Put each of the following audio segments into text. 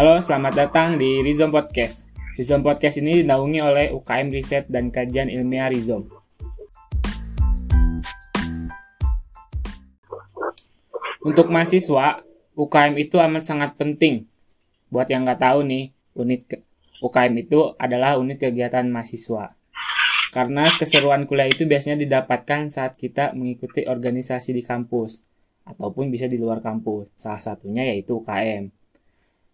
Halo, selamat datang di Rizom Podcast. Rizom Podcast ini dinaungi oleh UKM Riset dan Kajian Ilmiah Rizom. Untuk mahasiswa, UKM itu amat sangat penting. Buat yang nggak tahu nih, unit UKM itu adalah unit kegiatan mahasiswa. Karena keseruan kuliah itu biasanya didapatkan saat kita mengikuti organisasi di kampus ataupun bisa di luar kampus. Salah satunya yaitu UKM.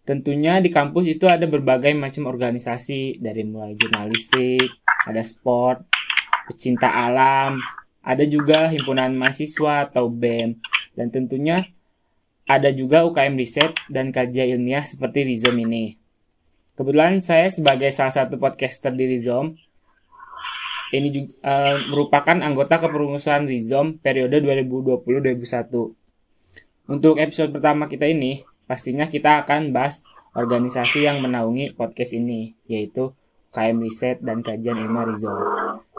Tentunya di kampus itu ada berbagai macam organisasi dari mulai jurnalistik, ada sport, pecinta alam, ada juga himpunan mahasiswa atau BEM, dan tentunya ada juga UKM riset dan kajian ilmiah seperti Rizom ini. Kebetulan saya sebagai salah satu podcaster di Rizom, ini juga, uh, merupakan anggota kepengurusan Rizom periode 2020-2021. Untuk episode pertama kita ini, pastinya kita akan bahas organisasi yang menaungi podcast ini, yaitu KM Riset dan Kajian Ilmu Rizom.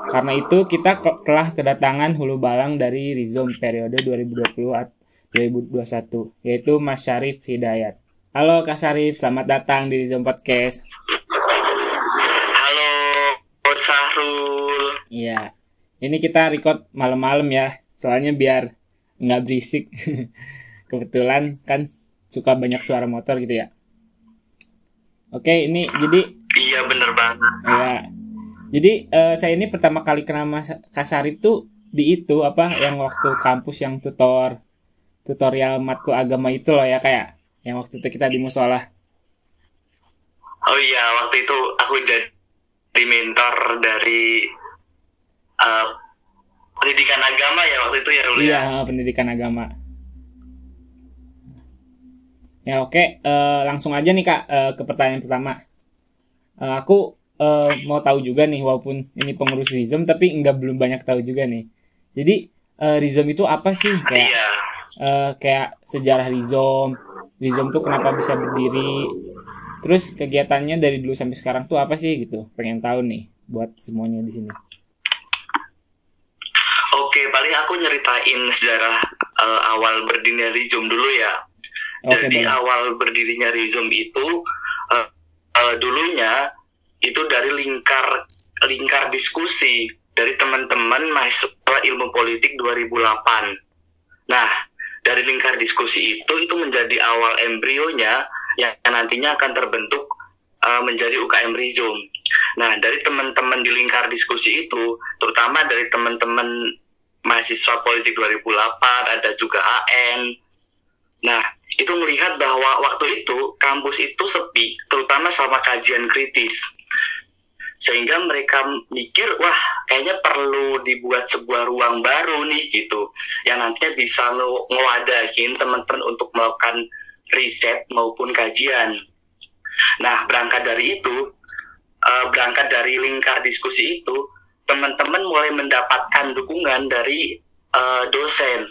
Karena itu, kita telah kedatangan hulu balang dari Rizom periode 2020-2021, yaitu Mas Syarif Hidayat. Halo Kak Syarif, selamat datang di Rizom Podcast. Halo, Sahrul. Iya, ini kita record malam-malam ya, soalnya biar nggak berisik. kebetulan kan suka banyak suara motor gitu ya. Oke ini jadi iya bener banget. Ya jadi uh, saya ini pertama kali kenal Mas Kasarip tuh di itu apa yang waktu kampus yang tutor tutorial matkul agama itu loh ya kayak yang waktu itu kita di musola. Oh iya waktu itu aku jadi mentor dari uh, pendidikan agama ya waktu itu ya Rul ya? iya pendidikan agama Ya oke, uh, langsung aja nih kak uh, ke pertanyaan pertama. Uh, aku uh, mau tahu juga nih, walaupun ini pengurus Rizom, tapi nggak belum banyak tahu juga nih. Jadi uh, Rizom itu apa sih? Kayak uh, kayak sejarah Rizom, Rizom tuh kenapa bisa berdiri? Terus kegiatannya dari dulu sampai sekarang tuh apa sih gitu? Pengen tahu nih buat semuanya di sini. Oke, paling aku nyeritain sejarah uh, awal berdirinya Rizom dulu ya. Okay, Jadi awal berdirinya Rizom itu uh, uh, dulunya itu dari lingkar lingkar diskusi dari teman-teman mahasiswa ilmu politik 2008. Nah, dari lingkar diskusi itu itu menjadi awal embrionya yang nantinya akan terbentuk uh, menjadi UKM Rizom. Nah, dari teman-teman di lingkar diskusi itu, terutama dari teman-teman mahasiswa politik 2008, ada juga AN. Nah, itu melihat bahwa waktu itu kampus itu sepi, terutama sama kajian kritis. Sehingga mereka mikir, wah kayaknya perlu dibuat sebuah ruang baru nih gitu, yang nantinya bisa ngewadahin teman-teman untuk melakukan riset maupun kajian. Nah, berangkat dari itu, uh, berangkat dari lingkar diskusi itu, teman-teman mulai mendapatkan dukungan dari uh, dosen,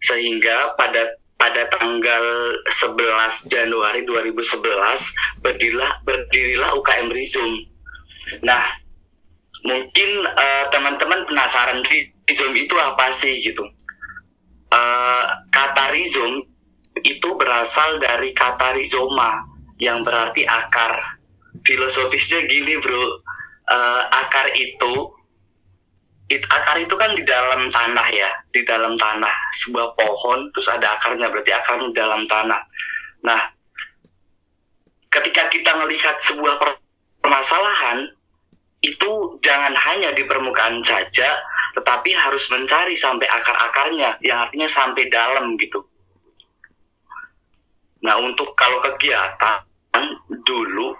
sehingga pada pada tanggal 11 Januari 2011 berdirilah berdirilah UKM Rizum. Nah, mungkin uh, teman-teman penasaran Rizum itu apa sih gitu. Uh, kata Rizum itu berasal dari kata rizoma yang berarti akar. Filosofisnya gini, Bro. Uh, akar itu it, akar itu kan di dalam tanah ya, di dalam tanah sebuah pohon terus ada akarnya berarti akarnya di dalam tanah. Nah, ketika kita melihat sebuah permasalahan itu jangan hanya di permukaan saja, tetapi harus mencari sampai akar-akarnya, yang artinya sampai dalam gitu. Nah, untuk kalau kegiatan dulu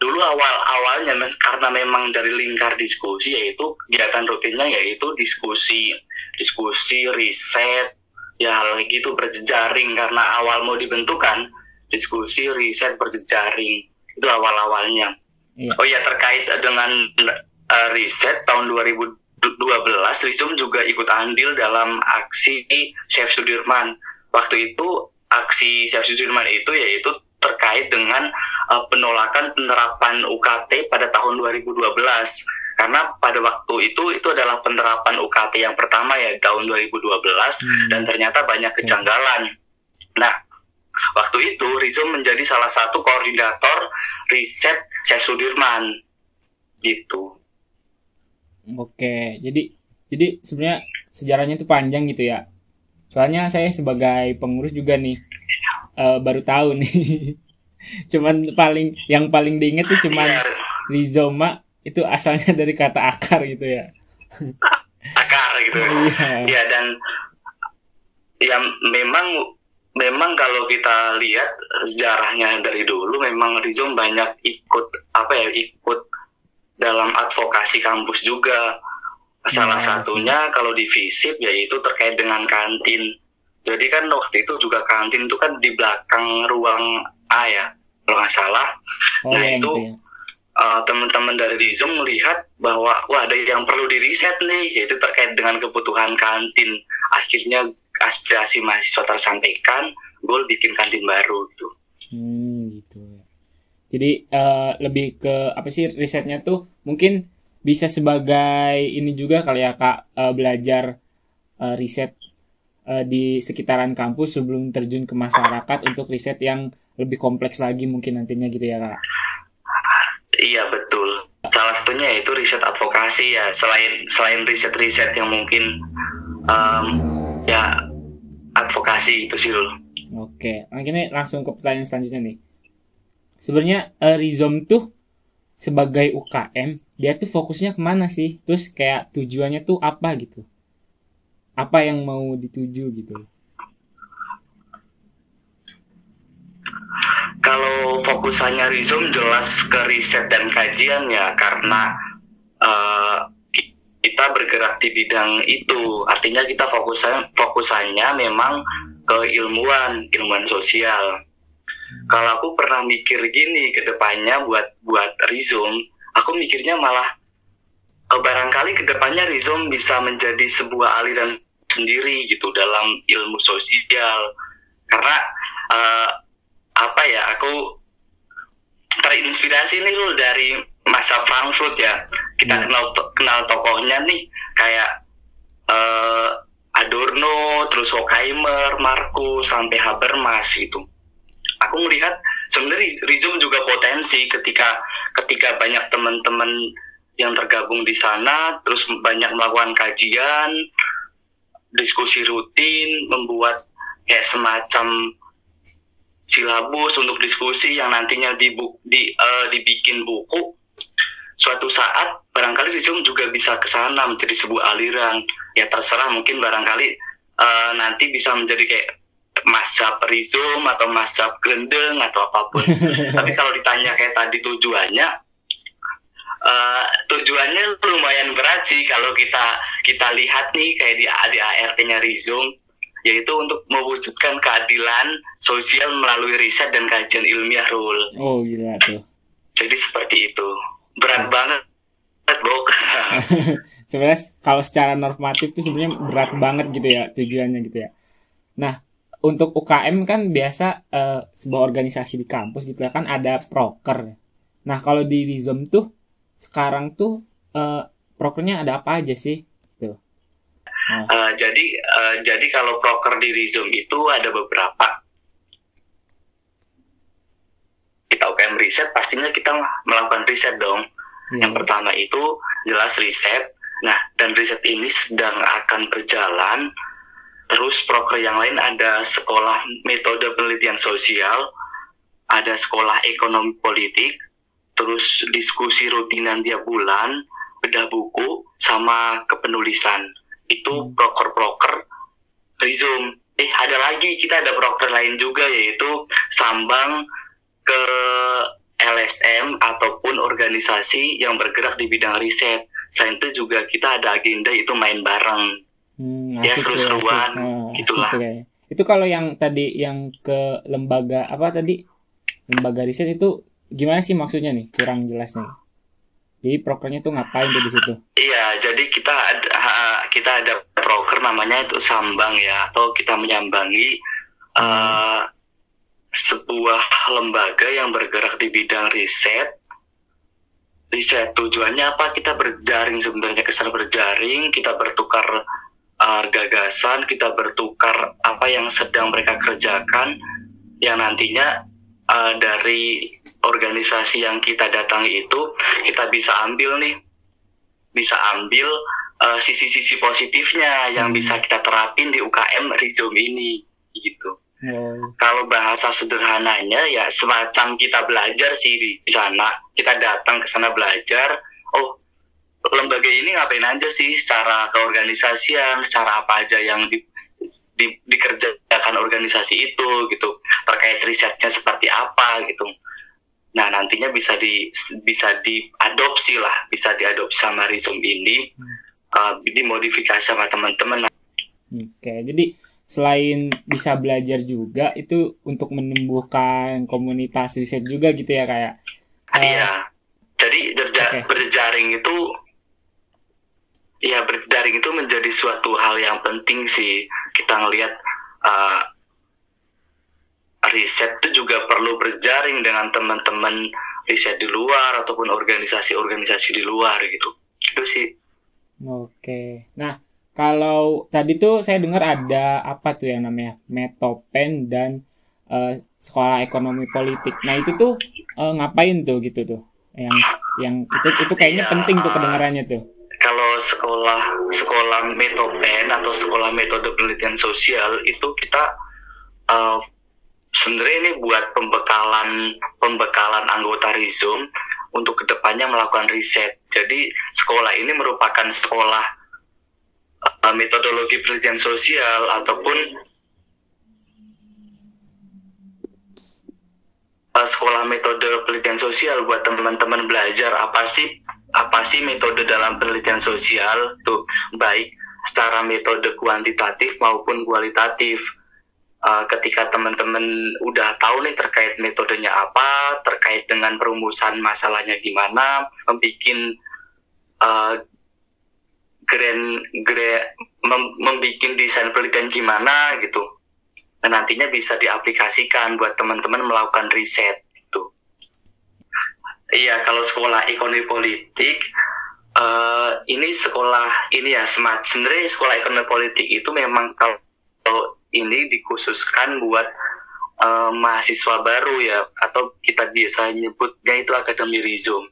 dulu awal-awalnya karena memang dari lingkar diskusi yaitu kegiatan rutinnya yaitu diskusi diskusi riset ya hal gitu berjejaring. Karena awal mau dibentukan diskusi riset berjejaring. Itu awal-awalnya. Iya. oh ya terkait dengan uh, riset tahun 2012 Rizum juga ikut andil dalam aksi Chef Sudirman. Waktu itu aksi Chef Sudirman itu yaitu terkait dengan uh, penolakan penerapan UKT pada tahun 2012 karena pada waktu itu itu adalah penerapan UKT yang pertama ya tahun 2012 hmm. dan ternyata banyak kejanggalan. Nah, waktu itu Rizom menjadi salah satu koordinator riset Syekh Sudirman gitu. Oke, jadi jadi sebenarnya sejarahnya itu panjang gitu ya. Soalnya saya sebagai pengurus juga nih uh, baru tahu nih. cuman paling yang paling diinget tuh cuman yeah. rizoma itu asalnya dari kata akar gitu ya. akar gitu. Iya. Ya dan ya memang memang kalau kita lihat sejarahnya dari dulu memang Rizom banyak ikut apa ya ikut dalam advokasi kampus juga salah nah, satunya kalau di FISIP yaitu terkait dengan kantin jadi kan waktu itu juga kantin itu kan di belakang ruang A ya kalau nggak salah. Oh, nah itu ya. uh, teman-teman dari Rizom melihat bahwa wah ada yang perlu diriset nih yaitu terkait dengan kebutuhan kantin. Akhirnya aspirasi mahasiswa tersampaikan gue bikin kantin baru gitu. Hmm, gitu jadi uh, lebih ke apa sih risetnya tuh? Mungkin bisa sebagai ini juga kali ya kak uh, belajar uh, riset uh, di sekitaran kampus sebelum terjun ke masyarakat untuk riset yang lebih kompleks lagi mungkin nantinya gitu ya kak iya betul salah satunya yaitu riset advokasi ya selain selain riset-riset yang mungkin um, ya advokasi itu sih loh. Oke, ini langsung ke pertanyaan selanjutnya nih. Sebenarnya uh, Rizom tuh sebagai UKM dia tuh fokusnya ke mana sih? Terus kayak tujuannya tuh apa gitu? Apa yang mau dituju gitu? Kalau fokusannya Rizom jelas ke riset dan kajian ya karena uh, kita bergerak di bidang itu artinya kita fokusan fokusannya memang ke ilmuwan ilmuwan sosial kalau aku pernah mikir gini ke depannya buat buat Rizom aku mikirnya malah eh, barangkali ke depannya Rizom bisa menjadi sebuah aliran sendiri gitu dalam ilmu sosial. Karena uh, apa ya aku terinspirasi nih loh dari masa Frankfurt ya. Kita hmm. kenal kenal tokohnya nih kayak uh, Adorno terus Horkheimer Markus sampai Habermas gitu aku melihat sebenarnya Rizom juga potensi ketika ketika banyak teman-teman yang tergabung di sana terus banyak melakukan kajian diskusi rutin membuat kayak semacam silabus untuk diskusi yang nantinya di, di uh, dibikin buku. Suatu saat barangkali Rizom juga bisa ke sana menjadi sebuah aliran. Ya terserah mungkin barangkali uh, nanti bisa menjadi kayak masa perizom atau masa gelendeng atau apa pun. Tapi kalau ditanya kayak tadi tujuannya uh, tujuannya lumayan berat sih kalau kita kita lihat nih kayak di, di ART-nya Rizom yaitu untuk mewujudkan keadilan sosial melalui riset dan kajian ilmiah rule. Oh gila tuh. Jadi seperti itu. Berat oh. banget, bro. sebenarnya kalau secara normatif tuh sebenarnya berat banget gitu ya tujuannya gitu ya. Nah, untuk UKM kan biasa uh, sebuah organisasi di kampus gitu ya kan ada proker. Nah, kalau di Rizom tuh sekarang tuh uh, prokernya ada apa aja sih? Uh, jadi uh, jadi kalau proker di Rizom itu ada beberapa. Kita UKM riset pastinya kita melakukan riset dong. Hmm. Yang pertama itu jelas riset. Nah, dan riset ini sedang akan berjalan. Terus proker yang lain ada sekolah metode penelitian sosial, ada sekolah ekonomi politik, terus diskusi rutinan tiap bulan, bedah buku, sama kepenulisan itu hmm. broker-broker Rizom. Eh ada lagi kita ada broker lain juga yaitu sambang ke LSM ataupun organisasi yang bergerak di bidang riset. Selain itu juga kita ada agenda itu main bareng. Hmm, ya seru-seruan oh, gitulah. Asik, itu kalau yang tadi yang ke lembaga apa tadi lembaga riset itu gimana sih maksudnya nih kurang jelas nih jadi prokernya tuh ngapain tuh di situ? Iya, jadi kita ada kita ada proker namanya itu sambang ya, atau kita menyambangi hmm. uh, sebuah lembaga yang bergerak di bidang riset. Riset tujuannya apa? Kita berjaring sebenarnya kesan berjaring, kita bertukar uh, gagasan, kita bertukar apa yang sedang mereka kerjakan yang nantinya uh, dari organisasi yang kita datangi itu kita bisa ambil nih bisa ambil uh, sisi-sisi positifnya yang hmm. bisa kita terapin di UKM Rizom ini gitu. Hmm. Kalau bahasa sederhananya ya semacam kita belajar sih di sana, kita datang ke sana belajar. Oh, lembaga ini ngapain aja sih secara keorganisasian, secara apa aja yang di, di, dikerjakan organisasi itu gitu, terkait risetnya seperti apa gitu. Nah nantinya bisa di bisa diadopsi lah, bisa diadopsi sama Rizom ini, hmm. uh, dimodifikasi sama teman-teman. Oke, jadi selain bisa belajar juga itu untuk menumbuhkan komunitas riset juga gitu ya kayak uh, iya jadi berja okay. berjejaring itu ya berjejaring itu menjadi suatu hal yang penting sih kita ngelihat uh, riset itu juga perlu berjaring dengan teman-teman riset di luar ataupun organisasi-organisasi di luar gitu itu sih oke nah kalau tadi tuh saya dengar ada apa tuh yang namanya Metopen dan uh, sekolah ekonomi politik. Nah itu tuh uh, ngapain tuh gitu tuh? Yang yang itu itu kayaknya ya, penting tuh kedengarannya tuh. Sekolah sekolah Metopen atau sekolah metode penelitian sosial itu kita uh, sebenarnya ini buat pembekalan pembekalan anggota Rizom untuk ke depannya melakukan riset. Jadi sekolah ini merupakan sekolah uh, metodologi penelitian sosial ataupun uh, sekolah metode penelitian sosial buat teman-teman belajar apa sih apa sih metode dalam penelitian sosial tuh baik secara metode kuantitatif maupun kualitatif. Uh, ketika teman-teman udah tahu nih terkait metodenya apa terkait dengan perumusan masalahnya gimana membuat uh, grand, grand mem, membuat desain penelitian gimana gitu. Dan nantinya bisa diaplikasikan buat teman-teman melakukan riset iya kalau sekolah ekonomi politik uh, ini sekolah ini ya smart sebenarnya sekolah ekonomi politik itu memang kalau ini dikhususkan buat uh, mahasiswa baru ya atau kita biasa nyebutnya itu akademi Rizom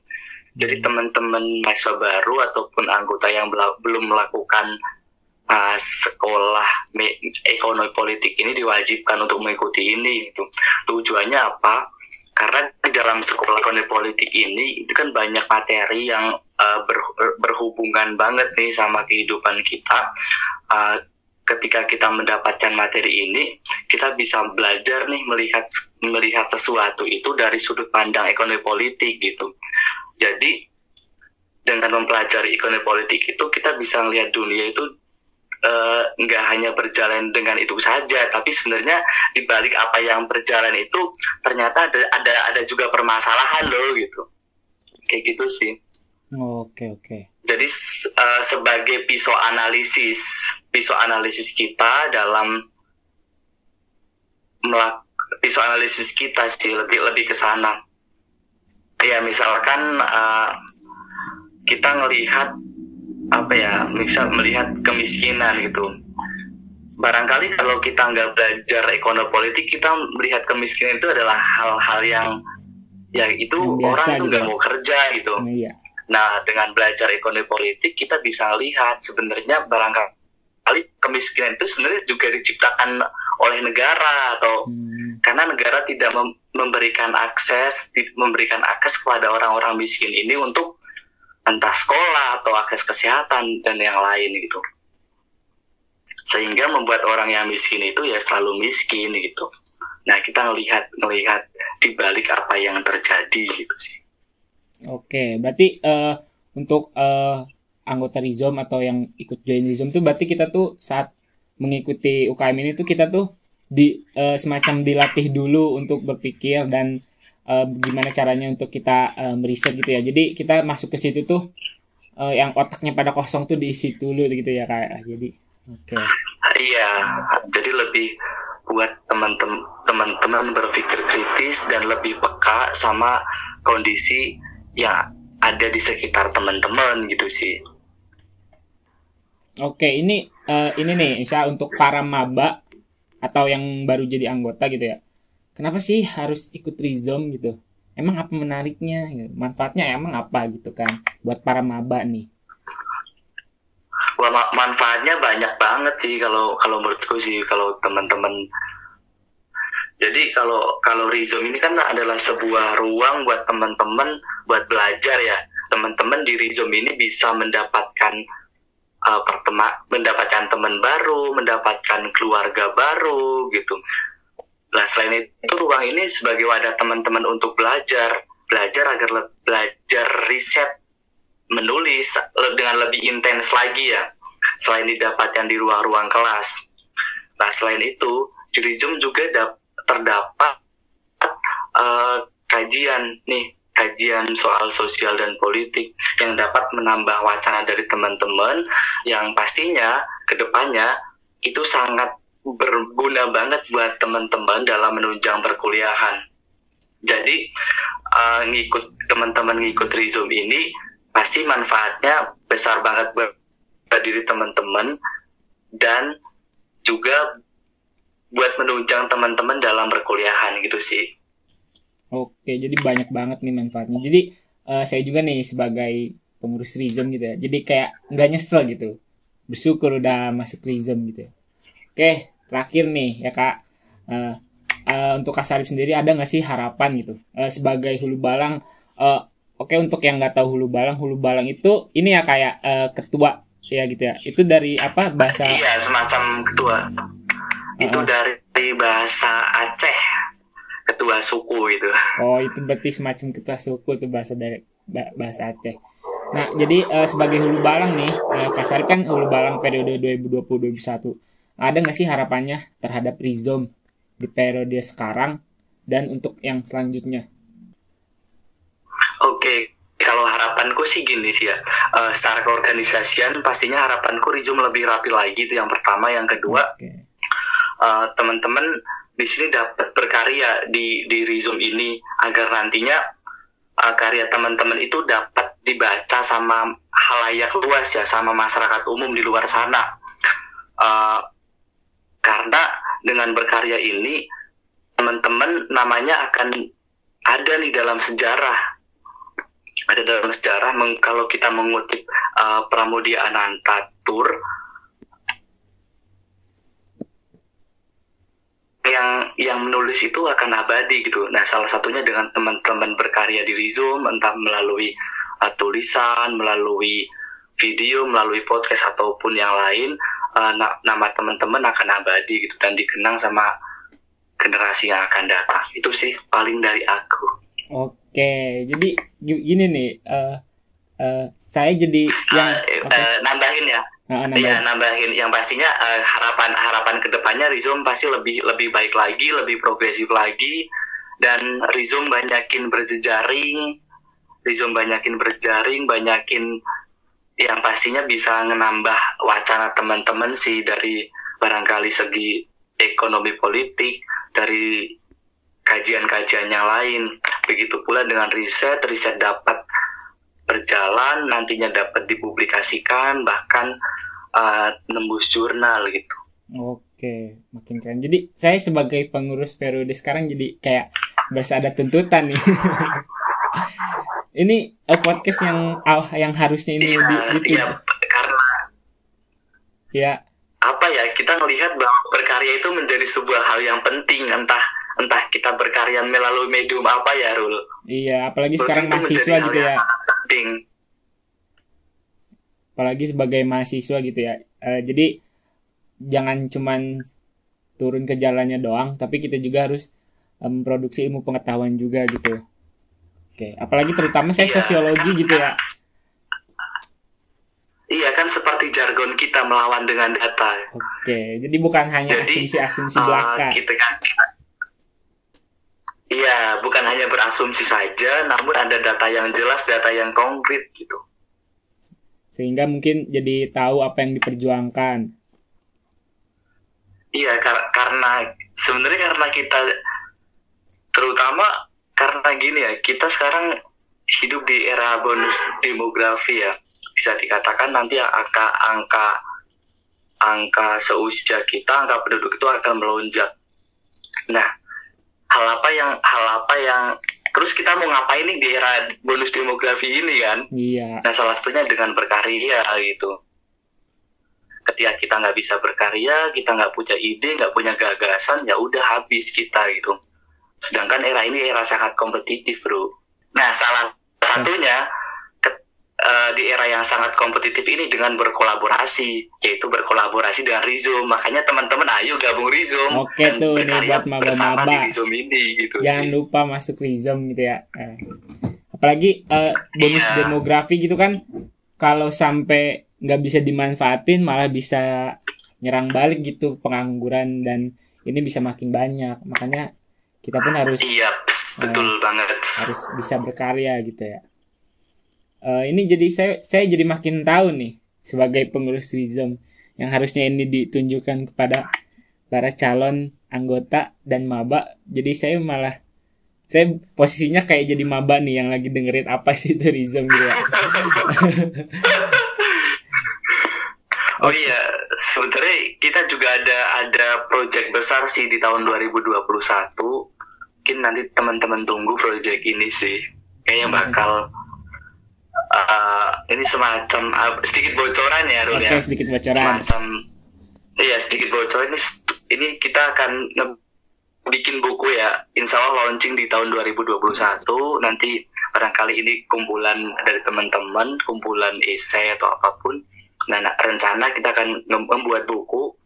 jadi teman-teman mahasiswa baru ataupun anggota yang belum melakukan uh, sekolah ekonomi politik ini diwajibkan untuk mengikuti ini. Gitu. Tujuannya apa? Karena dalam sekolah ekonomi politik ini itu kan banyak materi yang uh, ber, berhubungan banget nih sama kehidupan kita. Uh, ketika kita mendapatkan materi ini, kita bisa belajar nih melihat melihat sesuatu itu dari sudut pandang ekonomi politik gitu. Jadi dengan mempelajari ekonomi politik itu kita bisa melihat dunia itu uh, nggak hanya berjalan dengan itu saja, tapi sebenarnya di balik apa yang berjalan itu ternyata ada ada ada juga permasalahan loh gitu. Kayak gitu sih. Oke oke. Jadi uh, sebagai pisau analisis, pisau analisis kita dalam melak pisau analisis kita sih lebih lebih ke sana ya misalkan uh, kita ngelihat apa ya misal melihat kemiskinan gitu barangkali kalau kita nggak belajar ekonomi politik kita melihat kemiskinan itu adalah hal-hal yang ya itu yang orang tuh nggak gitu. mau kerja gitu iya. nah dengan belajar ekonomi politik kita bisa lihat sebenarnya barangkali kemiskinan itu sebenarnya juga diciptakan oleh negara atau hmm. karena negara tidak mem memberikan akses memberikan akses kepada orang-orang miskin ini untuk entah sekolah atau akses kesehatan dan yang lain gitu. Sehingga membuat orang yang miskin itu ya selalu miskin gitu. Nah kita melihat melihat di balik apa yang terjadi gitu sih. Oke berarti uh, untuk uh, anggota Rizom atau yang ikut join Rizom tuh berarti kita tuh saat mengikuti UKM ini tuh kita tuh di uh, semacam dilatih dulu untuk berpikir dan uh, gimana caranya untuk kita uh, meriset gitu ya. Jadi kita masuk ke situ tuh uh, yang otaknya pada kosong tuh diisi dulu gitu ya kayak. Jadi oke. Okay. Iya, jadi lebih buat teman-teman teman-teman berpikir kritis dan lebih peka sama kondisi yang ada di sekitar teman-teman gitu sih. Oke, ini uh, ini nih, misalnya untuk para maba atau yang baru jadi anggota gitu ya. Kenapa sih harus ikut rizom gitu emang apa menariknya manfaatnya emang apa gitu kan buat para maba nih Wah, manfaatnya banyak banget sih kalau kalau menurutku sih kalau teman-teman jadi kalau kalau Rizom ini kan adalah sebuah ruang buat teman-teman buat belajar ya. Teman-teman di Rizom ini bisa mendapatkan uh, mendapatkan teman baru, mendapatkan keluarga baru gitu. Nah selain itu ruang ini sebagai wadah teman-teman untuk belajar, belajar agar belajar riset, menulis dengan lebih intens lagi ya. Selain didapatkan di ruang-ruang kelas. Nah selain itu Rizom juga dapat terdapat uh, kajian nih kajian soal sosial dan politik yang dapat menambah wacana dari teman-teman yang pastinya ke depannya itu sangat berguna banget buat teman-teman dalam menunjang perkuliahan. Jadi uh, ngikut teman-teman ngikut Rizom ini pasti manfaatnya besar banget buat diri teman-teman dan juga buat menunjang teman-teman dalam perkuliahan gitu sih. Oke, jadi banyak banget nih manfaatnya. Jadi uh, saya juga nih sebagai pengurus Rizom gitu ya. Jadi kayak nggak nyesel gitu. Bersyukur udah masuk Rizom gitu ya. Oke, terakhir nih ya kak. Uh, uh, untuk Kak Sarip sendiri ada nggak sih harapan gitu uh, sebagai hulu balang? Uh, Oke, untuk yang nggak tahu hulu balang, hulu balang itu ini ya kayak uh, ketua ya gitu ya. Itu dari apa bahasa? Iya, semacam ketua itu dari bahasa Aceh ketua suku itu oh itu berarti semacam ketua suku itu bahasa dari bahasa Aceh nah jadi uh, sebagai hulu balang nih uh, kasar kan hulu balang periode 2020-2021 ada nggak sih harapannya terhadap Rizom di periode sekarang dan untuk yang selanjutnya? Oke okay kalau harapanku sih gini sih ya. Uh, secara keorganisasian pastinya harapanku Rizom lebih rapi lagi itu yang pertama. Yang kedua okay uh, teman-teman di sini dapat berkarya di di Rizom ini agar nantinya uh, karya teman-teman itu dapat dibaca sama halayak luas ya sama masyarakat umum di luar sana. Uh, karena dengan berkarya ini teman-teman namanya akan ada nih dalam sejarah ada dalam sejarah kalau kita mengutip uh, Pramudia Anantatur yang yang menulis itu akan abadi gitu. Nah, salah satunya dengan teman-teman berkarya di Rizom, entah melalui uh, tulisan, melalui video, melalui podcast ataupun yang lain, uh, na nama teman-teman akan abadi gitu dan dikenang sama generasi yang akan datang. Itu sih paling dari aku. Oke, jadi gini nih, uh, uh, saya jadi yang uh, uh, nambahin ya Nah, ya nambahin yang pastinya uh, harapan harapan ke depannya Rizom pasti lebih lebih baik lagi, lebih progresif lagi dan Rizom banyakin berjejaring, Rizom banyakin berjaring, banyakin yang pastinya bisa menambah wacana teman-teman sih dari barangkali segi ekonomi politik, dari kajian-kajian yang lain. Begitu pula dengan riset, riset dapat berjalan, nantinya dapat dipublikasikan, bahkan uh, nembus jurnal gitu. Oke, makin keren. Jadi saya sebagai pengurus periode sekarang jadi kayak berasa ada tuntutan nih. ini uh, podcast yang uh, yang harusnya ini iya, di, di iya, karena ya. Apa ya kita melihat bahwa berkarya itu menjadi sebuah hal yang penting. Entah entah kita berkarya melalui medium apa ya Rul. Iya, apalagi sekarang mahasiswa gitu ya. Penting. Apalagi sebagai mahasiswa gitu ya. Uh, jadi jangan cuman turun ke jalannya doang tapi kita juga harus memproduksi um, ilmu pengetahuan juga gitu oke apalagi terutama saya iya, sosiologi gitu ya Iya kan seperti jargon kita melawan dengan data. Oke, jadi bukan hanya asumsi-asumsi uh, belaka. Gitu kan. Iya, bukan hanya berasumsi saja, namun ada data yang jelas, data yang konkret gitu sehingga mungkin jadi tahu apa yang diperjuangkan. Iya, kar karena sebenarnya karena kita terutama karena gini ya, kita sekarang hidup di era bonus demografi ya. Bisa dikatakan nanti angka angka angka seusia kita, angka penduduk itu akan melonjak. Nah, hal apa yang hal apa yang terus kita mau ngapain nih di era bonus demografi ini kan iya nah salah satunya dengan berkarya gitu ketika kita nggak bisa berkarya kita nggak punya ide nggak punya gagasan ya udah habis kita gitu sedangkan era ini era sangat kompetitif bro nah salah satunya uh, di era yang sangat kompetitif ini dengan berkolaborasi yaitu berkolaborasi dengan Rizom makanya teman-teman ayo gabung Rizom oke dan tuh nih buat maba-maba di Rizom ini gitu jangan sih. lupa masuk Rizom gitu ya eh. apalagi uh, bonus iya. demografi gitu kan kalau sampai nggak bisa dimanfaatin malah bisa nyerang balik gitu pengangguran dan ini bisa makin banyak makanya kita pun harus iya betul uh, banget. harus bisa berkarya gitu ya. Uh, ini jadi saya saya jadi makin tahu nih sebagai pengurus Rizom yang harusnya ini ditunjukkan kepada para calon anggota dan maba. Jadi saya malah saya posisinya kayak jadi maba nih yang lagi dengerin apa sih itu Rizom gitu ya. Oh iya, sebenarnya kita juga ada ada project besar sih di tahun 2021. Mungkin nanti teman-teman tunggu project ini sih. Kayaknya hmm. bakal uh, ini semacam uh, sedikit bocoran ya Rul okay, ya. sedikit bocoran. Semacam iya sedikit bocoran ini ini kita akan bikin buku ya insya Allah launching di tahun 2021 nanti barangkali ini kumpulan dari teman-teman kumpulan esai atau apa pun nah, nah rencana kita akan membuat buku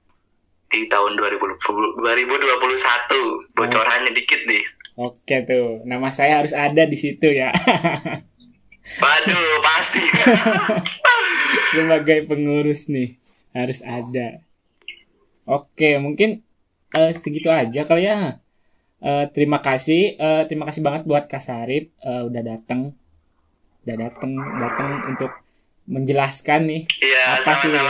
di tahun 2020, 2021 bocorannya oh. dikit nih oke tuh nama saya harus ada di situ ya Waduh, pasti. Sebagai pengurus nih harus ada. Oke, mungkin uh, segitu aja kali ya. Uh, terima kasih, uh, terima kasih banget buat Kak Sarip uh, udah datang, udah datang, datang untuk menjelaskan nih iya, apa sih ya,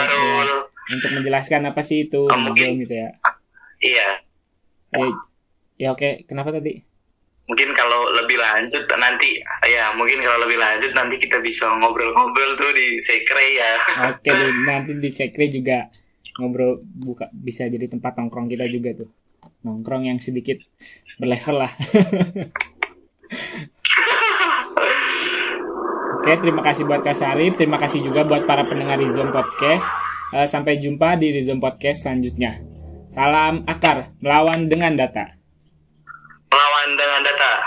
untuk menjelaskan apa sih itu oh, mungkin, gitu ya. Iya. Eh, ya oke, kenapa tadi? mungkin kalau lebih lanjut nanti ya mungkin kalau lebih lanjut nanti kita bisa ngobrol-ngobrol tuh di sekre ya. Oke nanti di sekre juga ngobrol buka bisa jadi tempat nongkrong kita juga tuh. Nongkrong yang sedikit berlevel lah Oke, terima kasih buat Kak Sarip. Terima kasih juga buat para pendengar Rizom Podcast. Uh, sampai jumpa di Rizom Podcast selanjutnya. Salam akar, melawan dengan data melawan dengan data